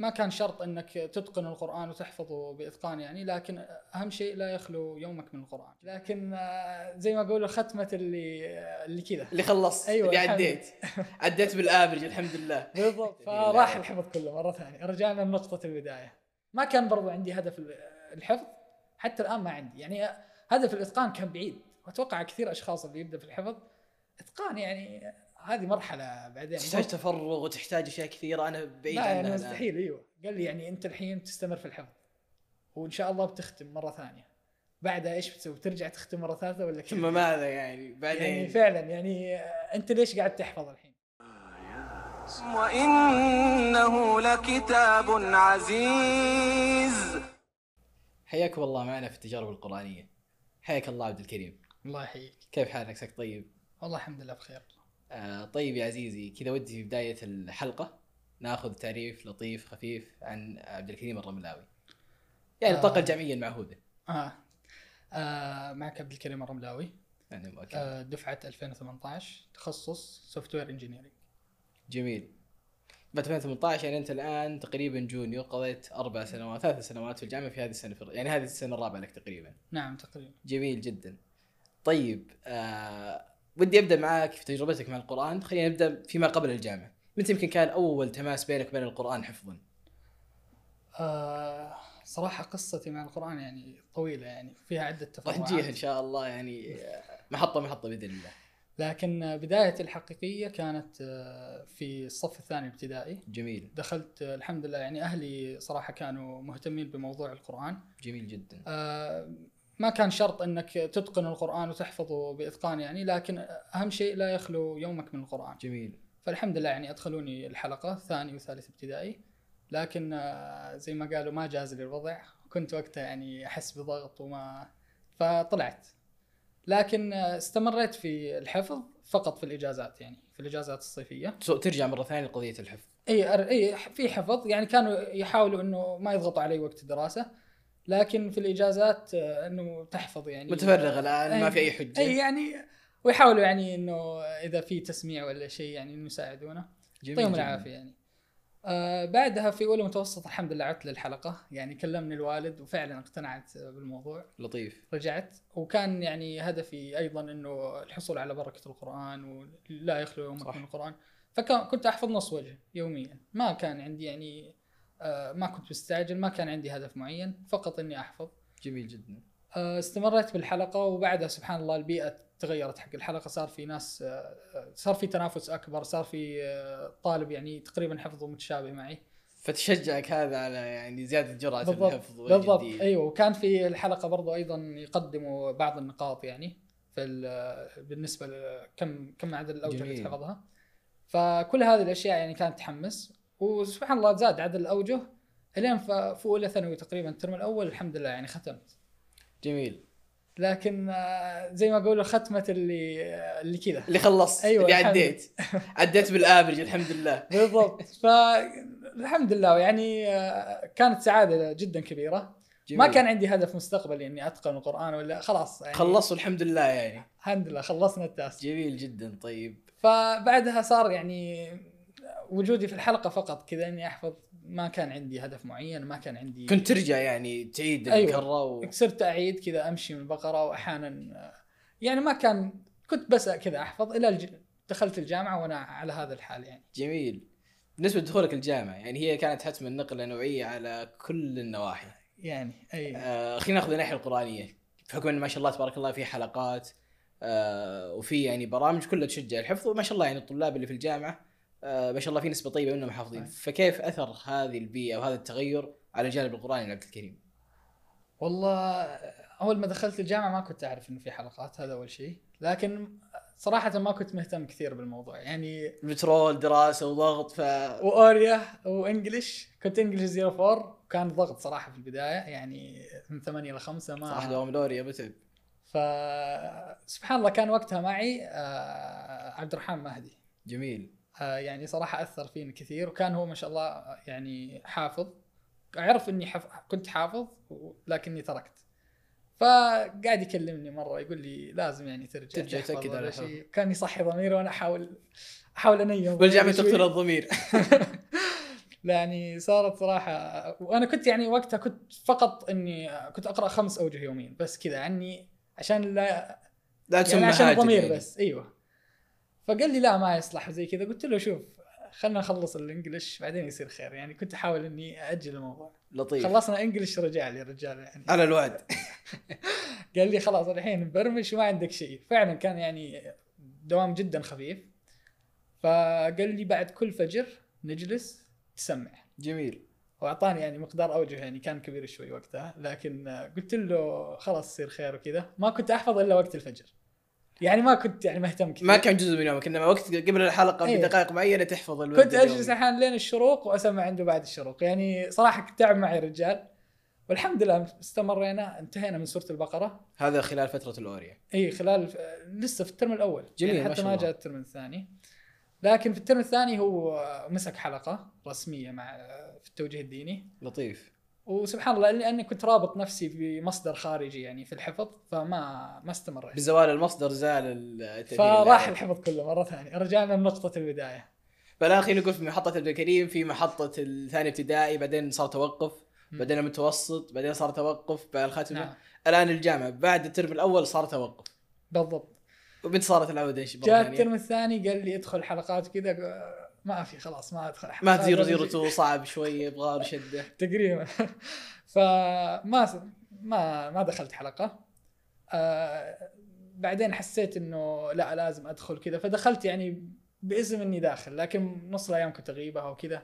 ما كان شرط إنك تتقن القرآن وتحفظه بإتقان يعني لكن أهم شيء لا يخلو يومك من القرآن. لكن آه، زي ما أقول ختمه اللي اللي كذا. اللي خلصت أيوة، اللي عديت عديت بالافرج الحمد لله. بالضبط. فراح الحفظ كله مرة ثانية. رجعنا لنقطة البداية. ما كان برضو عندي هدف الحفظ حتى الآن ما عندي. يعني هدف الإتقان كان بعيد. وأتوقع كثير أشخاص اللي يبدأ في الحفظ إتقان يعني هذه مرحلة بعدين. تحتاج تفرغ وتحتاج أشياء كثيرة. أنا بعيد لا عنها يعني. مستحيل. أيوه. قال لي يعني أنت الحين تستمر في الحفظ. وإن شاء الله بتختم مرة ثانية. بعدها إيش بتسوي؟ ترجع تختم مرة ثالثة ولا كيف؟ ثم ماذا يعني؟ بعدين؟ يعني فعلا يعني أنت ليش قاعد تحفظ الحين؟ وإنه لكتاب عزيز. حياكم الله معنا في التجارب القرآنية. حياك الله عبد الكريم. الله يحييك. كيف حالك؟ عساك طيب؟ والله الحمد لله بخير. آه طيب يا عزيزي كذا ودي في بداية الحلقة ناخذ تعريف لطيف خفيف عن عبد الكريم الرملاوي. يعني آه. البطاقة الجامعية المعهودة. آه. آه معك عبد الكريم الرملاوي. يعني. آه دفعة 2018 تخصص software engineering جميل بعد 2018 يعني أنت الآن تقريبا junior قضيت أربع سنوات ثلاث سنوات في الجامعة في هذه السنة في يعني هذه السنة الرابعة لك تقريبا. نعم تقريبا. جميل جدا. طيب آه ودي أبدأ معك في تجربتك مع القرآن. خلينا نبدأ فيما قبل الجامعة متى يمكن كان أول تماس بينك وبين القرآن حفظا. آه صراحة قصتي مع القرآن يعني طويلة يعني فيها راح تفرعات نجيها إن شاء الله يعني آه، محطة محطة بإذن الله. لكن بدايتي الحقيقية كانت آه، في الصف الثاني الابتدائي جميل. دخلت آه، الحمد لله يعني أهلي صراحة كانوا مهتمين بموضوع القرآن. جميل جدا. آه، ما كان شرط إنك تتقن القرآن وتحفظه بإتقان يعني لكن أهم شيء لا يخلو يومك من القرآن. جميل. فالحمد لله يعني أدخلوني الحلقة ثاني وثالث ابتدائي لكن آه، زي ما قالوا ما جاز لي الوضع. كنت وقتها يعني أحس بضغط وما فطلعت. لكن استمريت في الحفظ فقط في الإجازات يعني في الإجازات الصيفية. so- ترجع مرة ثانية لقضية الحفظ. إي إي في حفظ. يعني كانوا يحاولوا إنه ما يضغطوا علي وقت الدراسة. لكن في الإجازات آه، إنه تحفظ يعني. متفرغ الآن ما في أي حجة. أي يعني ويحاولوا يعني إنه إذا في تسميع ولا شيء يعني إنه يساعدونا. جميل يعطيهم. العافية يعني. آه بعدها في أولى متوسط الحمد لله عدت للحلقة. يعني كلمني الوالد وفعلا اقتنعت بالموضوع. لطيف. رجعت. وكان يعني هدفي أيضا إنه الحصول على بركة القرآن ولا يخلو يومك. من القرآن. فكنت أحفظ نص وجه يوميا. ما كان عندي يعني ما كنت مستعجل ما كان عندي هدف معين فقط إني أحفظ. جميل جدا. آه، استمريت بالحلقة وبعدها سبحان الله البيئة تغيرت حق الحلقة صار في ناس آه، صار في تنافس أكبر صار في آه، طالب يعني تقريبا حفظه متشابه معي. فتشجعك هذا على يعني زيادة بالضبط الحفظ بالضبط. أيوه. وكان في الحلقة برضو أيضا يقدموا بعض النقاط يعني في ال- بالنسبة لكم كم عدد الأوجه اللي. تحفظها. فكل هذه الأشياء يعني كانت تحمس. وسبحان الله زاد عدد الاوجه الين في أولى ثانوي تقريبا الترم الأول الحمد لله يعني ختمت. جميل. لكن آه، زي ما اقولوا ختمه اللي آه، اللي كذا. اللي خلصت أيوة، اللي الحمد عديت. عديت بالافرج الحمد لله. بالضبط. فالحمد لله. يعني كانت سعادة جدا كبيرة. جميل. ما كان عندي هدف مستقبلي إني أتقن القرآن ولا خلاص يعني. خلصت والحمد لله يعني. الحمد لله خلصنا التاسع جميل جدا طيب. فبعدها صار يعني وجودي في الحلقة فقط كذا إني أحفظ. ما كان عندي هدف معين ما كان عندي كنت ترجع يعني تعيد أيوة. الكره و... صرت أعيد كذا أمشي من البقرة وأحيانا آه، يعني ما كان كنت بس كذا أحفظ إلى الج... دخلت الجامعة وأنا على هذا الحال يعني. جميل. بالنسبة لدخولك الجامعة يعني هي كانت حتما نقلة نوعية على كل النواحي. يعني أي. آه خلينا ناخذ الناحية القرآنية. بحكم إن ما شاء الله تبارك الله في حلقات آه وفي يعني برامج كلها تشجع الحفظ وما شاء الله يعني الطلاب اللي في الجامعة آه ما شاء الله في نسبة طيبة منهم حافظين. صحيح. فكيف أثر هذه البيئة وهذا التغير على الجانب القراني لعبد الكريم؟ والله أول ما دخلت الجامعة ما كنت أعرف إنه في حلقات هذا أول شيء. لكن صراحة ما كنت مهتم كثير بالموضوع. يعني بترول دراسة وضغط ف وأوريا وانجلش كنت انجلش 04 كان ضغط صراحة في البداية. يعني من 8 ل 5 ما صراحة دوام لوريا متعب ف سبحان الله كان وقتها معي آه، عبد الرحمن مهدي. جميل. يعني صراحة أثر فيني كثير وكان هو ما شاء الله يعني حافظ عرف إني حف... كنت حافظ لكني تركت فقاعد يكلمني مرة يقول لي لازم يعني ترجع ترجع ولا على. شيء كان يصحي ضميري وأنا أحاول أحاول أنيم شوي. تقتل الضمير يعني صارت صراحة وأنا كنت يعني وقتها كنت فقط إني كنت أقرأ خمس أوجه يوميا بس كذا عني عشان لا لا يعني عشان الضمير يعني. بس أيوه فقال لي لا ما يصلح زي كذا. قلت له شوف خلنا نخلص الإنجليش بعدين يصير خير. يعني كنت أحاول إني أأجل الموضوع. لطيف. خلصنا إنجليش رجع لي الرجال يعني. على الوعد. قال لي خلاص الحين مبرمج وما عندك شيء. فعلا كان يعني دوام جدا خفيف. فقال لي بعد كل فجر نجلس تسمع. جميل. وأعطاني يعني مقدار أوجه يعني كان كبير شوي وقتها لكن قلت له خلاص يصير خير وكذا. ما كنت أحفظ إلا وقت الفجر. يعني ما كنت يعني مهتم كثير. ما كان جزء من يومك انما وقت قبل الحلقة إيه. بدقائق معينة تحفظ الورد كنت أجلس. أحيانا لين الشروق وأسمع عنده بعد الشروق. يعني صراحة كنت تعب معي رجال. والحمد لله استمرينا انتهينا من سورة البقرة. هذا خلال فترة الاوريا اي خلال لسه في الترم الأول. جميل، يعني حتى ما. جاء الترم الثاني. لكن في الترم الثاني هو مسك حلقة رسمية مع في التوجيه الديني. لطيف. وسبحان الله لاني كنت رابط نفسي بمصدر خارجي يعني في الحفظ فما ما استمريت بزوال المصدر زال التأثير فراح. الحفظ كله مرة ثانية. رجعنا لنقطة البداية. فالاخير نقول في محطة عبد الكريم في محطة الثاني ابتدائي بعدين صار توقف. بعدين المتوسط بعدين صار توقف بعد الخاتمة. نعم. الآن الجامعة بعد الترم الأول صار توقف. بالضبط. ومتى صارت العودة إيش جاء ثانية؟ الترم الثاني قال لي ادخل حلقات كذا ما في خلاص ما أدخل مع zero zero. two صعب شوي يبغى له شدة. تقريبا. فما ما ما دخلت حلقة. آه بعدين حسيت إنه لا لازم أدخل كذا. فدخلت يعني باسم إني داخل لكن نص الأيام كنت أغيبها وكذا.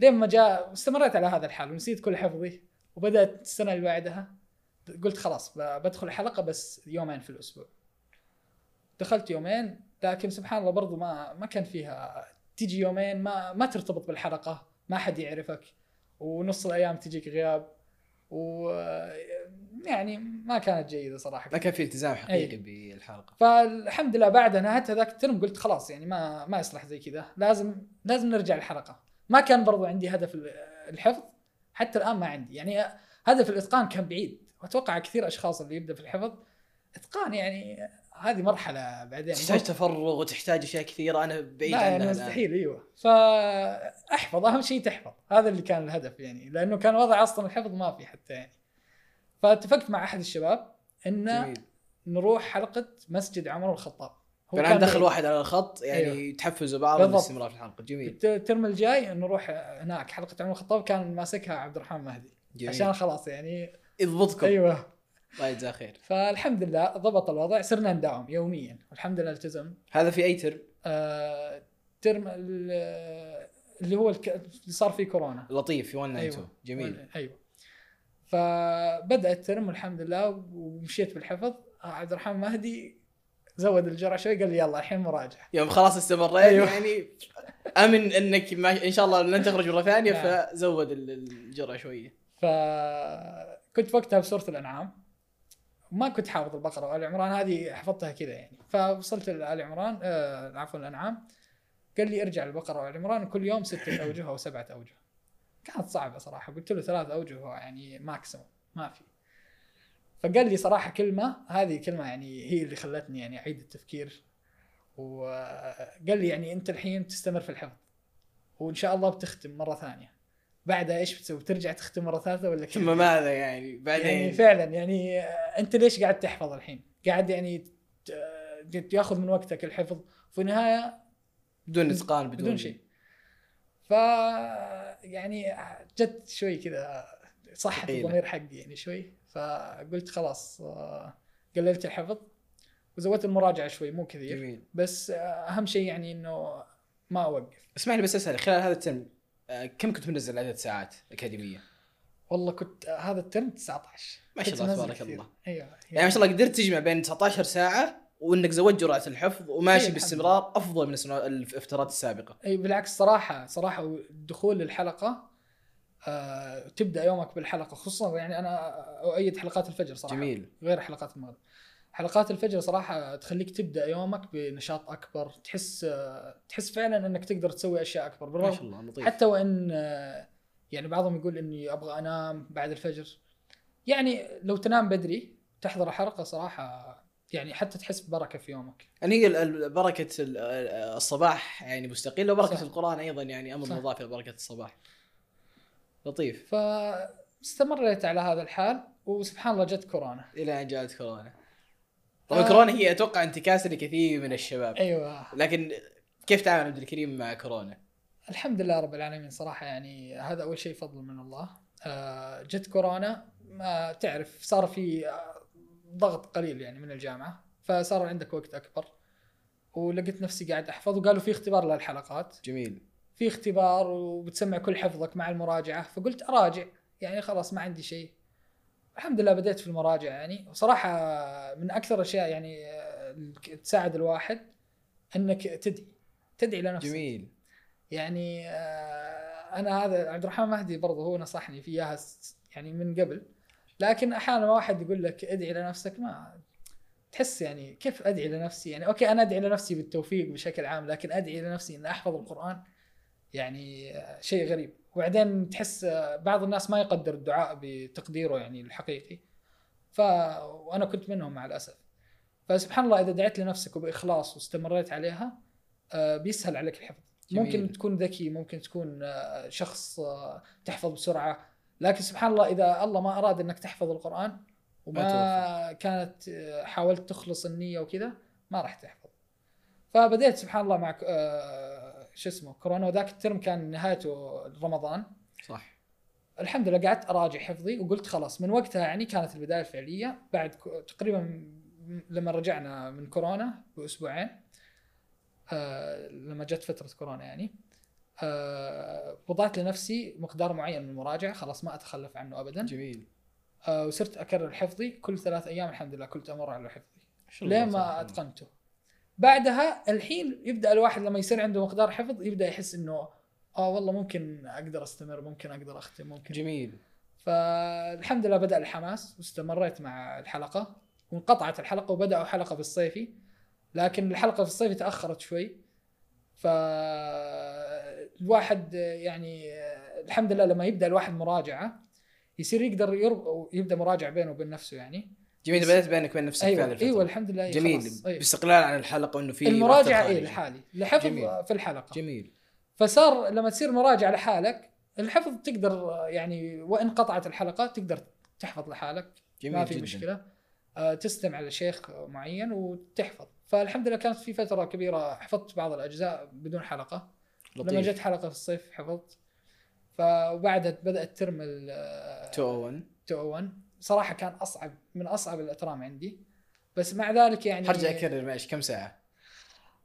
لين ما جاء استمريت على هذا الحال ونسيت كل حفظي وبدأت السنة اللي بعدها قلت خلاص بدخل حلقه بس يومين في الأسبوع. دخلت يومين لكن سبحان الله برضو ما ما كان فيها تيجي يومين ما ما ترتبط بالحلقة ما حد يعرفك ونص الأيام تجيك غياب و يعني ما كانت جيدة صراحة. ما كان في التزام حقيقي أي. بالحلقة. فالحمد لله بعد نهايه هذاك الترم قلت خلاص يعني ما ما يصلح زي كذا لازم لازم نرجع الحلقة ما كان برضو عندي هدف ال- الحفظ حتى الآن ما عندي. يعني هدف الإتقان كان بعيد وأتوقع كثير أشخاص اللي يبدأ في الحفظ إتقان يعني هذه مرحلة بعدين. تحتاج تفرغ وتحتاج أشياء كثيرة. أنا بعيد لا عنها يعني. مستحيل أيوه. فأحفظ أهم شيء تحفظ. هذا اللي كان الهدف يعني. لأنه كان وضع أصلا الحفظ ما في حتى يعني. فاتفقت مع أحد الشباب إن نروح حلقة مسجد عمر الخطاب. فالان كان دخل. واحد على الخط يعني أيوه. تحفزوا بعض. بالاستمرار في الحلقة. جميل. الت- الترم الجاي نروح هناك حلقة عمر الخطاب. كان ماسكها عبد الرحمن مهدي. جميل. عشان خلاص يعني يضبطكم. أيوه. الله يجزاه خير. فالحمد لله ضبط الوضع صرنا نداوم يوميا والحمد لله التزم. هذا في أي ترم آه ترم ال- اللي هو الك- اللي صار فيه كورونا. لطيف في 192 أيوة. جميل. أيوه. فبدأ الترم والحمد لله ومشيت بالحفظ. عبد الرحمن مهدي زود الجرعه شوي قال لي يلا الحين مراجعة. يوم خلاص استمريت أيوه. يعني أمن إنك ما إن شاء الله لن تخرج مرة ثانية نعم. فزود ال- الجرعه شوية. فكنت وقتها بسورة الأنعام. ما كنت حافظ البقرة وآل عمران هذه حفظتها كذا يعني. فوصلت لآل عمران آه عفوا الانعام قال لي ارجع البقره وآل عمران كل يوم ستة أوجه أو سبعة أوجه. كانت صعبة صراحة قلت له ثلاث أوجه يعني ماكسيموم ما في. فقال لي صراحة كلمة هذه كلمة يعني هي اللي خلتني يعني أعيد التفكير. وقال لي يعني أنت الحين تستمر في الحفظ وإن شاء الله بتختم مرة ثانية. بعدها إيش بتسوي؟ ترجع تختم مرة ثالثة ولا كيف؟ ثم ماذا يعني بعدين يعني فعلا يعني آه، أنت ليش قاعد تحفظ الحين؟ قاعد يعني ت- آه، ياخذ من وقتك الحفظ في النهاية بدون إتقان بدون, بدون شيء. ف يعني جت شوي كذا صحت ثقيلة. الضمير حقي يعني شوي فقلت خلاص آه، قللت الحفظ وزودت المراجعة شوي مو كثير جميل بس آه، أهم شيء يعني إنه ما أوقف اسمح لي بس اسال خلال هذا الترم آه، كم كنت منزل عدد ساعات أكاديمية؟ والله كنت هذا الترم 19 ما شاء الله تبارك. الله. أيوه يعني ما شاء الله قدرت تجمع بين 19 ساعة وإنك زودت جرعة الحفظ وماشي إيه، باستمرار أفضل من السنوات الفترات السابقة. أي بالعكس صراحة صراحة الدخول للحلقة آه تبدأ يومك بالحلقة خصوصا يعني أنا أؤيد حلقات الفجر صراحة. جميل. غير حلقات المغرب. حلقات الفجر صراحة تخليك تبدأ يومك بنشاط أكبر تحس تحس فعلا إنك تقدر تسوي أشياء أكبر. ما بالرغم شاء الله لطيف. حتى وإن يعني بعضهم يقول إني أبغى أنام بعد الفجر. يعني لو تنام بدري تحضر حلقة صراحة يعني حتى تحس ببركة في يومك. يعني هي بركة ال- الصباح يعني مستقلة وبركة صح. القرآن أيضا يعني أمر. مضاف إلى بركه الصباح. لطيف. فاستمريت على هذا الحال وسبحان الله جت كورونا. إلى أن جاءت كورونا. طبعا آه. كورونا هي أتوقع انتكاسه لكثير من الشباب. أيوه. لكن كيف تعامل عبد الكريم مع كورونا؟ الحمد لله رب العالمين صراحة يعني هذا أول شيء فضل من الله. آه، جت كورونا ما تعرف صار في ضغط قليل يعني من الجامعة فصار عندك وقت أكبر. ولقيت نفسي قاعد أحفظ وقالوا في اختبار للحلقات. جميل. في اختبار وبتسمع كل حفظك مع المراجعة فقلت أراجع. يعني خلاص ما عندي شيء. الحمد لله بديت في المراجعه يعني. وصراحه من أكثر الاشياء يعني آه، تساعد الواحد إنك تدعي تدعي لنفسك. جميل. يعني آه، أنا هذا عبد الرحمن مهدي برضه هو نصحني فيها س- يعني من قبل. لكن أحيانا واحد يقول لك ادعي لنفسك ما تحس يعني كيف أدعي لنفسي؟ يعني أوكي أنا أدعي لنفسي بالتوفيق بشكل عام لكن أدعي لنفسي ان أحفظ القرآن؟ يعني آه، شيء غريب. وبعدين تحس آه، بعض الناس ما يقدر الدعاء بتقديره يعني الحقيقي. ف وأنا كنت منهم مع الأسف. فسبحان الله إذا دعيت لنفسك وبإخلاص واستمريت عليها آه، بيسهل عليك الحفظ. جميل. ممكن تكون ذكي ممكن تكون شخص تحفظ بسرعة. لكن سبحان الله إذا الله ما أراد إنك تحفظ القرآن وما ما كانت حاولت تخلص النية وكذا ما راح تحفظ. فبديت سبحان الله مع شو اسمه كورونا وذاك الترم كان نهايته رمضان. صح. الحمد لله قعدت أراجع حفظي وقلت خلاص من وقتها يعني كانت البداية الفعلية بعد تقريبا لما رجعنا من كورونا بأسبوعين آه لما جت فترة كورونا يعني آه وضعت لنفسي مقدار معين من المراجعة خلاص ما أتخلف عنه ابدا. جميل. آه وصرت أكرر حفظي كل ثلاث أيام الحمد لله كنت أمر على حفظي. تبارك ما. أتقنته؟ بعدها الحين يبدأ الواحد لما يصير عنده مقدار حفظ يبدأ يحس إنه آه والله ممكن أقدر أستمر ممكن أقدر أختم ممكن. جميل. فالحمد لله بدأ الحماس واستمريت مع الحلقة وانقطعت الحلقة وبدأوا حلقة في الصيفي لكن الحلقة في الصيفي تأخرت شوي. فالواحد يعني الحمد لله لما يبدأ الواحد مراجعة يصير يقدر يرب... يبدأ مراجعة بينه وبين نفسه يعني. جميل بدأت بينك وبين نفسك أيوه الفترة أيوه الحمد لله جميل أيوة. باستقلال عن الحلقة وإنه في المراجعة اي. لحالي لحفظ جميل. في الحلقة. جميل. فصار لما تصير مراجعة لحالك الحفظ تقدر يعني وإن قطعت الحلقة تقدر تحفظ لحالك. جميل ما في جداً. مشكلة. آه، تستمع لشيخ معين وتحفظ. فالحمد لله كانت في فترة كبيرة حفظت بعض الأجزاء بدون حلقة. لما لطيف. جت حلقة في الصيف حفظت. فبعدها بدا الترم ال 201 201 صراحة كان أصعب من أصعب الاترام عندي. بس مع ذلك يعني حرجع اكرر معلش كم ساعة؟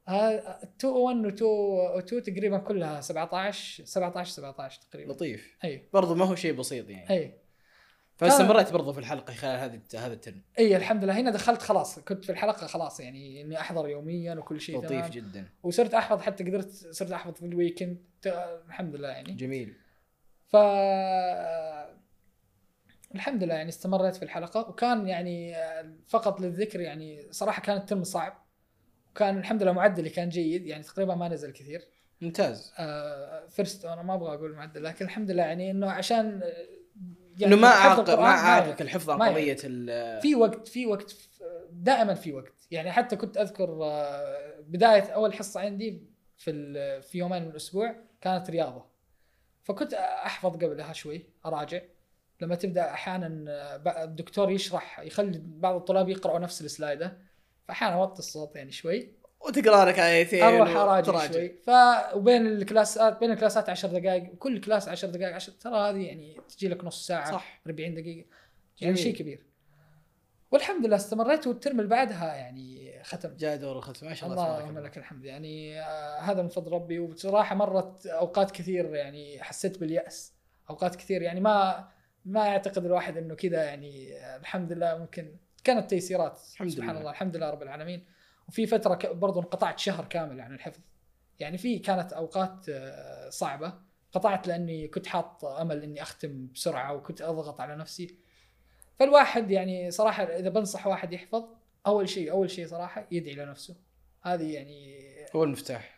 ها 201 و 2 تقريبا كلها 17 17 17 تقريبا. لطيف. أي. برضو ما هو شيء بسيط يعني. أي. فاستمريت برضو في الحلقة خلال هذه هذا الترم؟ أي الحمد لله. هنا دخلت خلاص كنت في الحلقة خلاص يعني إني أحضر يوميا وكل شيء لطيف تمام. جدا. وصرت أحفظ حتى قدرت صرت أحفظ في ال weekend الحمد لله يعني. جميل. ف الحمد لله يعني استمريت في الحلقة وكان يعني فقط للذكر يعني صراحة كان الترم صعب وكان الحمد لله معدلي كان جيد يعني تقريبا ما نزل كثير. ممتاز. first أنا ما أبغى أقول معدل لكن الحمد لله يعني إنه عشان يعني إنه ما القرآن ما عاقك يعرف. الحفظ عن. قضية ال- في وقت في وقت دائما في وقت. يعني حتى كنت أذكر آه، بداية أول حصة عندي في في يومين من الأسبوع كانت رياضة. فكنت أحفظ قبلها شوي أراجع. لما تبدأ أحيانا آه، الدكتور يشرح يخلي بعض الطلاب يقرأوا نفس السلايدة فأحيانا اوطي الصوت يعني شوي. وتقرأ لك ايتين أروح أراجع. شوي. ف وبين الكلاسات بين الكلاسات 10 دقائق كل class 10 دقائق 10 ترى هذه يعني تجي لك نص ساعة صح. 40 دقيقة يعني. شيء كبير. والحمد لله استمريت والترم اللي بعدها يعني ختم. جاء دور الختم. ما شاء الله تبارك اللهم لك الحمد. يعني آه هذا من فضل ربي. وبصراحه مرت أوقات كثير يعني حسيت باليأس. أوقات كثير يعني ما ما يعتقد الواحد إنه كذا يعني آه الحمد لله ممكن كانت تيسيرات الحمد سبحان لله. الله الحمد لله رب العالمين. وفي فترة برضو انقطعت شهر كامل عن الحفظ. يعني في كانت أوقات آه، صعبة. قطعت لأني كنت حاط أمل إني أختم بسرعة وكنت أضغط على نفسي. فالواحد يعني صراحة إذا بنصح واحد يحفظ أول شيء أول شيء صراحة يدعي لنفسه. هذه يعني هو المفتاح.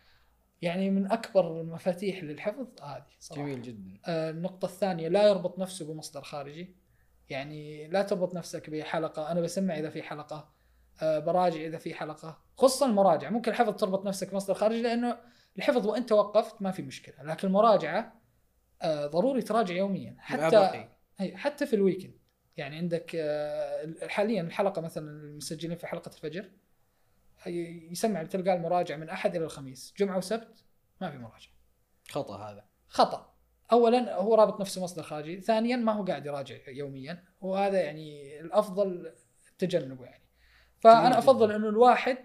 يعني من أكبر المفاتيح للحفظ هذه صراحة. جميل جدا. آه، النقطة الثانية لا يربط نفسه بمصدر خارجي. يعني لا تربط نفسك بحلقة. أنا بسمع إذا في حلقة. آه، براجع إذا في حلقة. خصوصا المراجعة. ممكن الحفظ تربط نفسك بمصدر خارجي لأنه الحفظ وأنت وقفت ما في مشكلة. لكن المراجعة آه ضروري تراجع يوميا. حتى حتى في الويكند يعني عندك آه، حاليا الحلقة مثلا المسجلين في حلقة الفجر. يسمع تلقى المراجعه من أحد إلى الخميس جمعة وسبت ما في مراجعة. خطأ هذا. خطأ. اولا هو رابط نفسه مصدر خارجي ثانيا ما هو قاعد يراجع يوميا وهذا يعني الأفضل تجنبه يعني. فأنا. أفضل إنه الواحد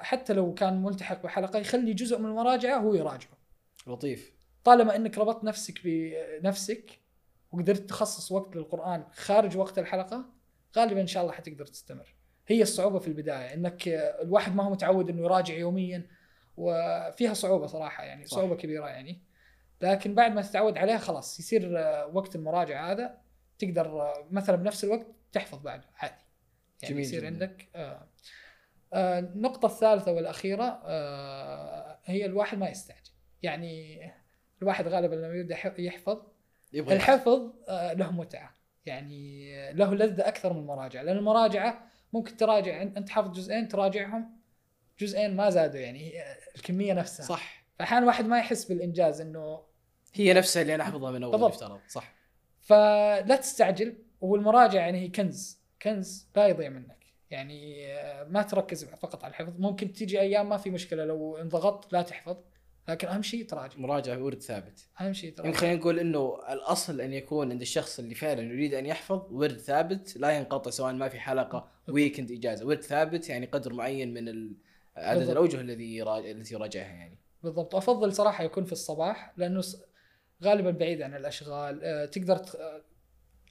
حتى لو كان ملتحق بحلقة يخلي جزء من المراجعة هو يراجعه. لطيف. طالما إنك ربطت نفسك بنفسك وقدرت تخصص وقت للقرآن خارج وقت الحلقة غالبا إن شاء الله حتقدر تستمر. هي الصعوبة في البداية إنك الواحد ما هو متعود إنه يراجع يوميا وفيها صعوبة صراحة يعني صح. صعوبة كبيرة يعني. لكن بعد ما تتعود عليها خلاص يصير وقت المراجعة هذا تقدر مثلا بنفس الوقت تحفظ بعده عادي. يعني جميل يصير جداً. عندك آه آه النقطة الثالثة والأخيرة آه هي الواحد ما يستعجل. يعني الواحد غالبا لما يبدأ يح- يحفظ يبغى الحفظ آه، له متعة. يعني له لذة أكثر من المراجعة لأن المراجعة ممكن تراجع أنت حافظ جزئين تراجعهم. جزئين ما زادوا يعني هي الكمية نفسها. صح. فأحيانا الواحد ما يحس بالإنجاز إنه هي نفسها اللي أنا أحفظها من أول بالضبط. صح. فلا تستعجل والمراجعة يعني هي كنز. كنز لا يضيع منك. يعني آه، ما تركز فقط على الحفظ. ممكن تيجي أيام ما في مشكلة لو انضغطت لا تحفظ. لكن أهم شيء تراجع. مراجعة ورد ثابت. أهم شيء تراجع. خلينا نقول إنه الأصل أن يكون عند الشخص اللي فعلا يريد أن يحفظ ورد ثابت لا ينقطع سواء ما في حلقة ويكند إجازة. ورد ثابت يعني قدر معين من عدد. الأوجه الذي التي يراجعها يعني. بالضبط. وافضل صراحة يكون في الصباح لأنه غالبا بعيد عن الأشغال. آه، تقدر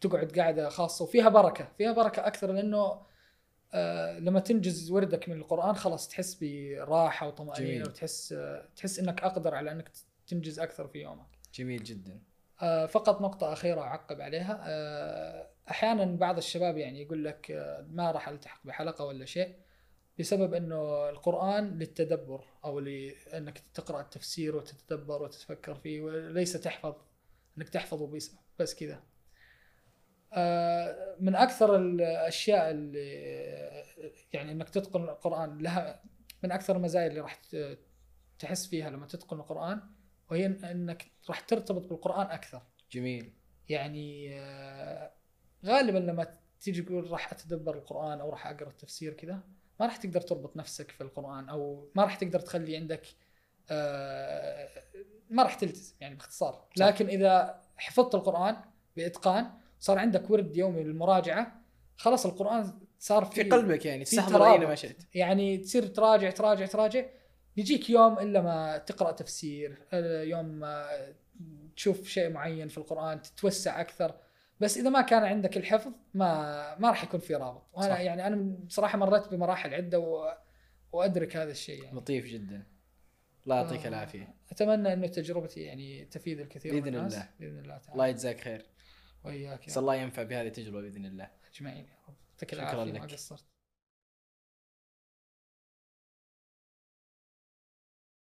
تقعد قاعدة خاصة وفيها بركة. فيها بركة أكثر لأنه آه، لما تنجز وردك من القرآن خلاص تحس براحة وطمأنينة. وتحس آه، تحس إنك أقدر على إنك تنجز أكثر في يومك. جميل جدا. فقط نقطة أخيرة أعقب عليها. أحيانا بعض الشباب يعني يقول لك آه، ما راح ألتحق بحلقة ولا شيء بسبب أنه القرآن للتدبر أو لأنك تقرأ التفسير وتتدبر وتتفكر فيه وليس تحفظ أنك تحفظه بس, بس كذا آه، من أكثر الأشياء اللي يعني أنك تتقن القرآن لها من أكثر المزايا اللي راح تحس فيها لما تتقن القرآن وهي أنك راح ترتبط بالقرآن أكثر. جميل. يعني آه، غالبا لما تيجي تقول راح أتدبر القرآن أو راح أقرأ التفسير كذا ما راح تقدر تربط نفسك في القرآن أو ما راح تقدر تخلي عندك آه، ما راح تلتزم يعني باختصار صح. لكن إذا حفظت القرآن بإتقان صار عندك ورد يومي للمراجعة خلاص القرآن صار في في قلبك يعني ترابط. اينما شئت يعني تصير تراجع تراجع تراجع يجيك يوم إلا ما تقرأ تفسير آه، يوم ما تشوف شيء معين في القرآن تتوسع أكثر بس إذا ما كان عندك الحفظ ما ما راح يكون في رابط. وأنا صح. يعني أنا بصراحة مريت بمراحل عدة و... وأدرك هذا الشيء يعني. لطيف جدا. الله يعطيك آه. العافية. أتمنى انه تجربتي يعني تفيد الكثير بإذن من الناس. الله. بإذن الله تعالى. الله يجزاك خير. وإياك نسال الله ينفع بهذه التجربة بإذن الله. أجمعين يا رب. يعطيك العافية ما. قصرت.